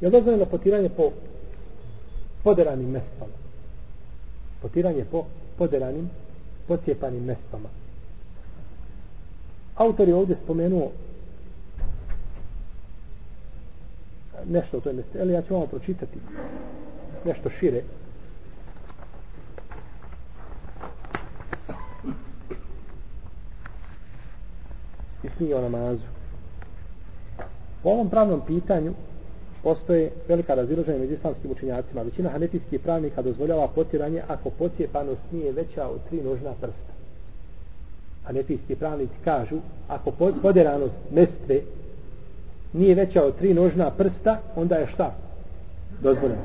Je li dozvoljeno potiranje po poderanim mestama? Potiranje po poderanim, pocijepanim mestama. Autor je ovdje spomenuo nešto o toj mjestu. Ali ja ću vam pročitati nešto šire. I knjige o namazu. U ovom pravnom pitanju postoje velika razilaženja među islamskim učinjacima. Većina hanetijskih pravnika dozvoljava potiranje ako pocijepanost nije veća od tri nožna prsta. Hanetijski pravnici kažu ako poderanost mestve nije veća od tri nožna prsta, onda je šta? Dozvoljeno.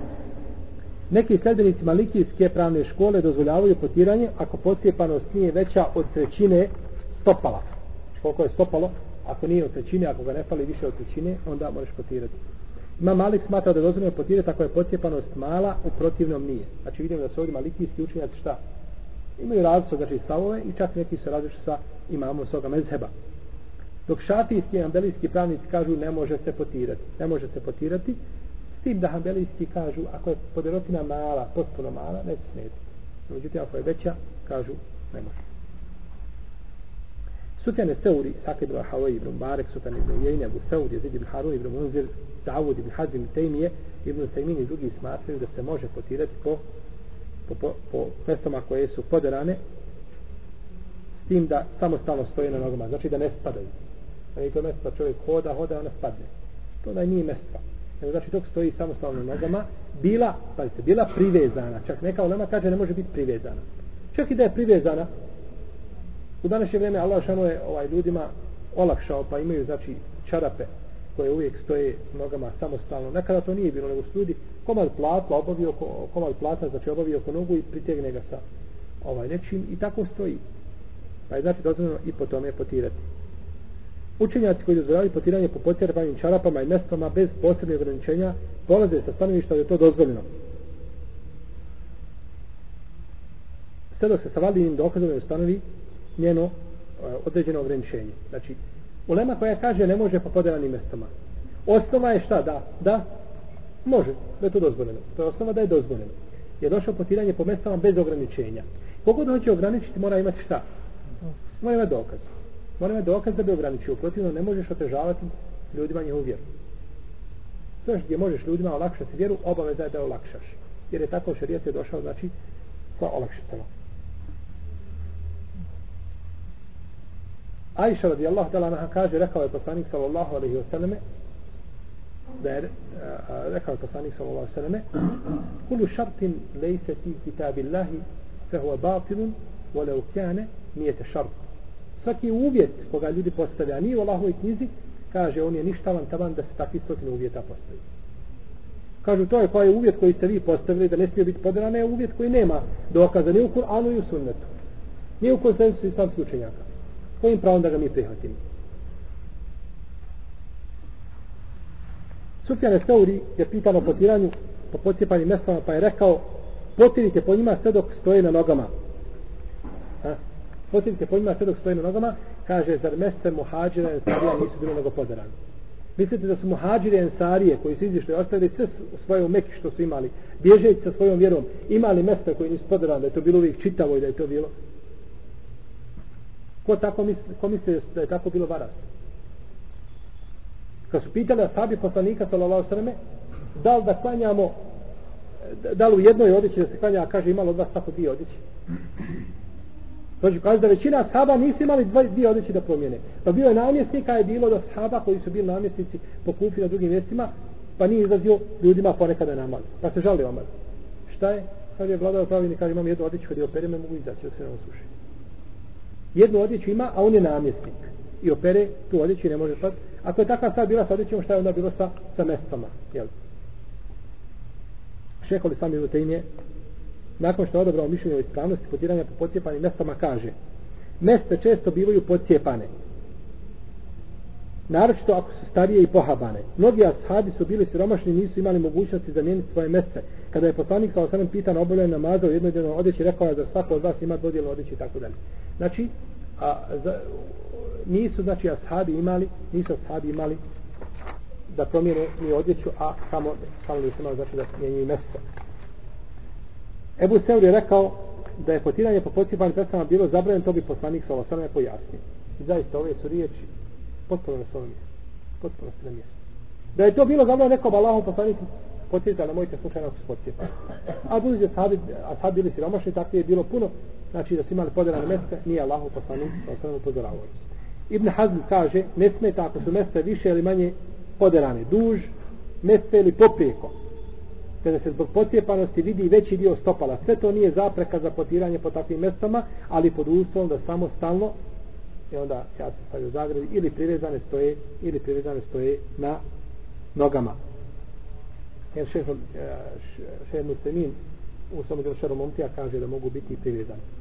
Neki sledbenici malikijske pravne škole dozvoljavaju potiranje ako pocijepanost nije veća od trećine stopala. Koliko je stopalo? Ako nije od trećine, ako ga ne fali više od trećine, onda možeš potirati. Ima Malik smatra da je dozvoljeno potirati ako je pocijepanost mala, u protivnom nije. Znači vidimo da su ovdje malikijski učenjaci šta? Imaju različite znači, stavove i čak neki se različite sa imamom svoga mezheba. Dok šatijski i ambelijski pravnici kažu ne može se potirati. Ne može se potirati. S tim da ambelijski kažu ako je poderotina mala, potpuno mala, neće smeti. Međutim, ako je veća, kažu ne može. Sufjan Seuri, Sakib ibn Hawaii ibn Barek, Sufjan ibn Ujejne, Abu Seuri, Jezid ibn Harun ibn Munzir, Zavud ibn Hazim ibn Tejmije, ibn Sejmin i drugi smatraju da se može potirati po, po, po, po mestama koje su poderane s tim da samostalno stoje na nogama, znači da ne spadaju. A nije to mesto čovjek hoda, hoda, ona spadne. To da nije mjesto. Znači dok stoji samostalno na nogama, bila, pazite, bila privezana. Čak neka olema kaže ne može biti privezana. Čak i da je privezana, u današnje vrijeme Allah šano je ovaj, ljudima olakšao, pa imaju znači čarape koje uvijek stoje nogama samostalno. Nekada to nije bilo, nego su ljudi komad platla, obavio, komad plata, znači obavio oko nogu i pritegne ga sa ovaj nečim i tako stoji. Pa je znači dozvoljeno i po tome potirati. Učenjaci koji dozvoljavaju potiranje po potjerbanim čarapama i mestama bez posebnih ograničenja polaze sa stanovišta da je to dozvoljeno. Sve dok se sa validnim dokazom ne ustanovi njeno e, određeno ograničenje. Znači, ulema koja kaže ne može po podelanim mestama. Osnova je šta? Da, da, može, da je to dozvoljeno. To je osnova da je dozvoljeno. Je došlo potiranje po mestama bez ograničenja. Kogod hoće ograničiti mora imati šta? Mora imati dokaz. Mora imati dokaz da bi ograničio. Protivno ne možeš otežavati ljudima njihovu vjeru. Sve gdje možeš ljudima olakšati vjeru, obaveza je da je olakšaš. Jer je tako šarijet je došao, znači, sa olakšicama. Ajša radijallahu ta'ala naha kaže, rekao je poslanik sallallahu alaihi wasallam da je rekao je poslanik sallallahu alaihi wasallam kulu šartin lejse ti kitabillahi fehuwa batilun walau kane nijete šart. Svaki uvjet koga ljudi postavlja nije u Allahovoj knjizi kaže on je ništavan taban da se takvi stotine uvjeta postavi. Kažu to je koji je uvjet koji ste vi postavili da ne smije biti podrana je uvjet koji nema dokaza ni u Kur'anu i u sunnetu. Nije u konsensusu islamskih učenjaka kojim pravom da ga mi prihvatimo Sufjan Seuri je pitano o potiranju po pocijepanim mestama pa je rekao potirite po njima sve dok stoje na nogama. Ha? potirite po njima sve dok stoje na nogama. Kaže zar meste muhađira i ensarija nisu bilo nego podarani mislite da su muhađire i ensarije koji su izišli ostavili sve svoje meki što su imali bježeći sa svojom vjerom imali mesta koji nisu podarani da je to bilo uvijek čitavo i da je to bilo ko tako misli, ko misli da je tako bilo varas kad su pitali asabi poslanika sallallahu sallam da li da klanjamo da li u jednoj odjeći da se klanja a kaže imalo od vas tako dvije odjeći Znači, kaže da većina sahaba nisu imali dvije odjeći da promijene. Pa bio je namjesnika, je bilo da sahaba koji su bili namjesnici po kupi na drugim mjestima, pa nije izlazio ljudima ponekada namaz. Pa se žali omar. Šta je? Kaže je vladao pravilnik, kaže imam jednu odjeću kad je opere, me mogu izaći dok se ne osuši. Jednu odjeću ima, a on je namjesnik. I opere tu odjeću i ne može sad. Ako je takva stvar bila sa odjećom, šta je onda bilo sa, sa mestama? Jel? Šehol sami u tejnje, nakon što je odabrao mišljenje o ispravnosti potiranja po pocijepanim mestama, kaže meste često bivaju pocijepane. Naročito ako su starije i pohabane. Mnogi ashabi su bili siromašni i nisu imali mogućnosti zamijeniti svoje meste. Kada je poslanik sa osanem pitan obavljaju namaza u jednoj odjeći, rekao je da svako od vas ima dodijelo odjeći i tako dalje. Znači, a, za, nisu znači ashabi imali, nisu ashabi imali da promijene ni odjeću, a samo, samo li imali znači da mijenjuju mjesto. Ebu Seur je rekao da je potiranje po pocijepanim prstama bilo zabranjeno, to bi poslanik sa osanem pojasnio. I zaista ove su riječi potpuno na svojom mjestu. Potpuno na mjestu. Da je to bilo zabranjeno nekom Allahom poslanik potjeza, nemojte slučajno ako se potjepa. A budući da sahabi, a sad bili siromašni, tako je bilo puno, znači da su imali podelane mjesta, nije Allahom poslanik sa osam upozoravao. Ibn Hazm kaže, ne smeta ako su mjesta više ili manje podelane, duž, mjesta ili poprijeko. Kada se zbog potjepanosti vidi veći dio stopala. Sve to nije zapreka za potiranje po takvim mjestama, ali pod uslovom da samo stalno i onda ja se stavio zagradi ili privezane stoje ili privezane stoje na nogama. Jer šehr, eh, šehr muslimin u svom delu momtija kaže da mogu biti privezane.